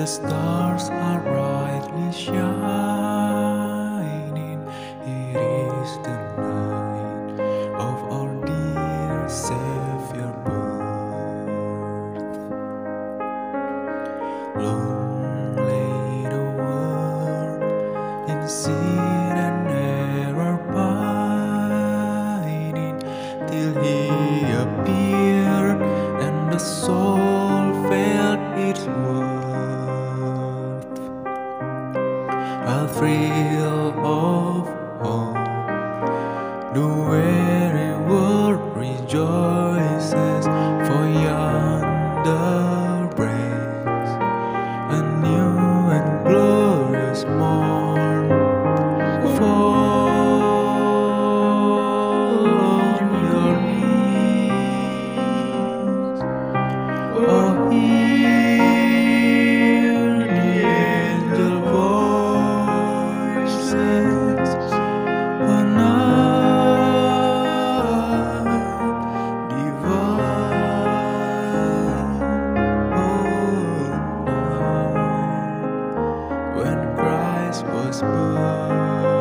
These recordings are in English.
The stars are brightly shining. It is the night of our dear Savior birth. Long lay the world in sin and error pining till He appeared and the soul worth. A thrill of hope, the weary world rejoices, for yonder breaks a new and glorious morn. Fall on your knees, oh Christ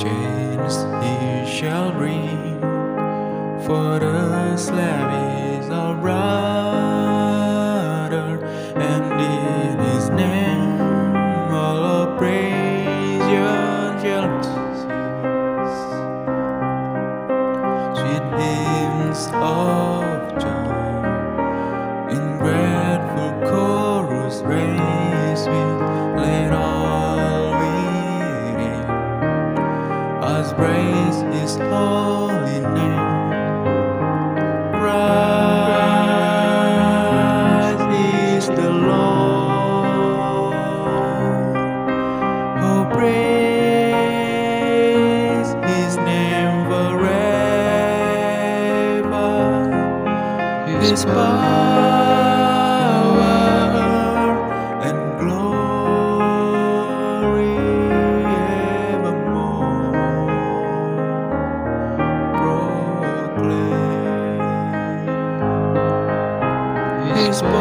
Chains He shall bring, for the slave is our brother, and in His name all oppression shall cease. Sweet hymns of praise His holy name. Christ is the Lord. Oh, praise His name forever. His power is born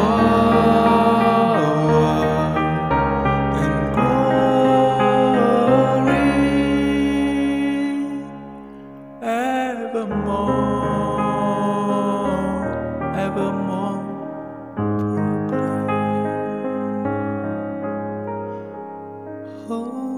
glory evermore, evermore. Proclaim. Oh.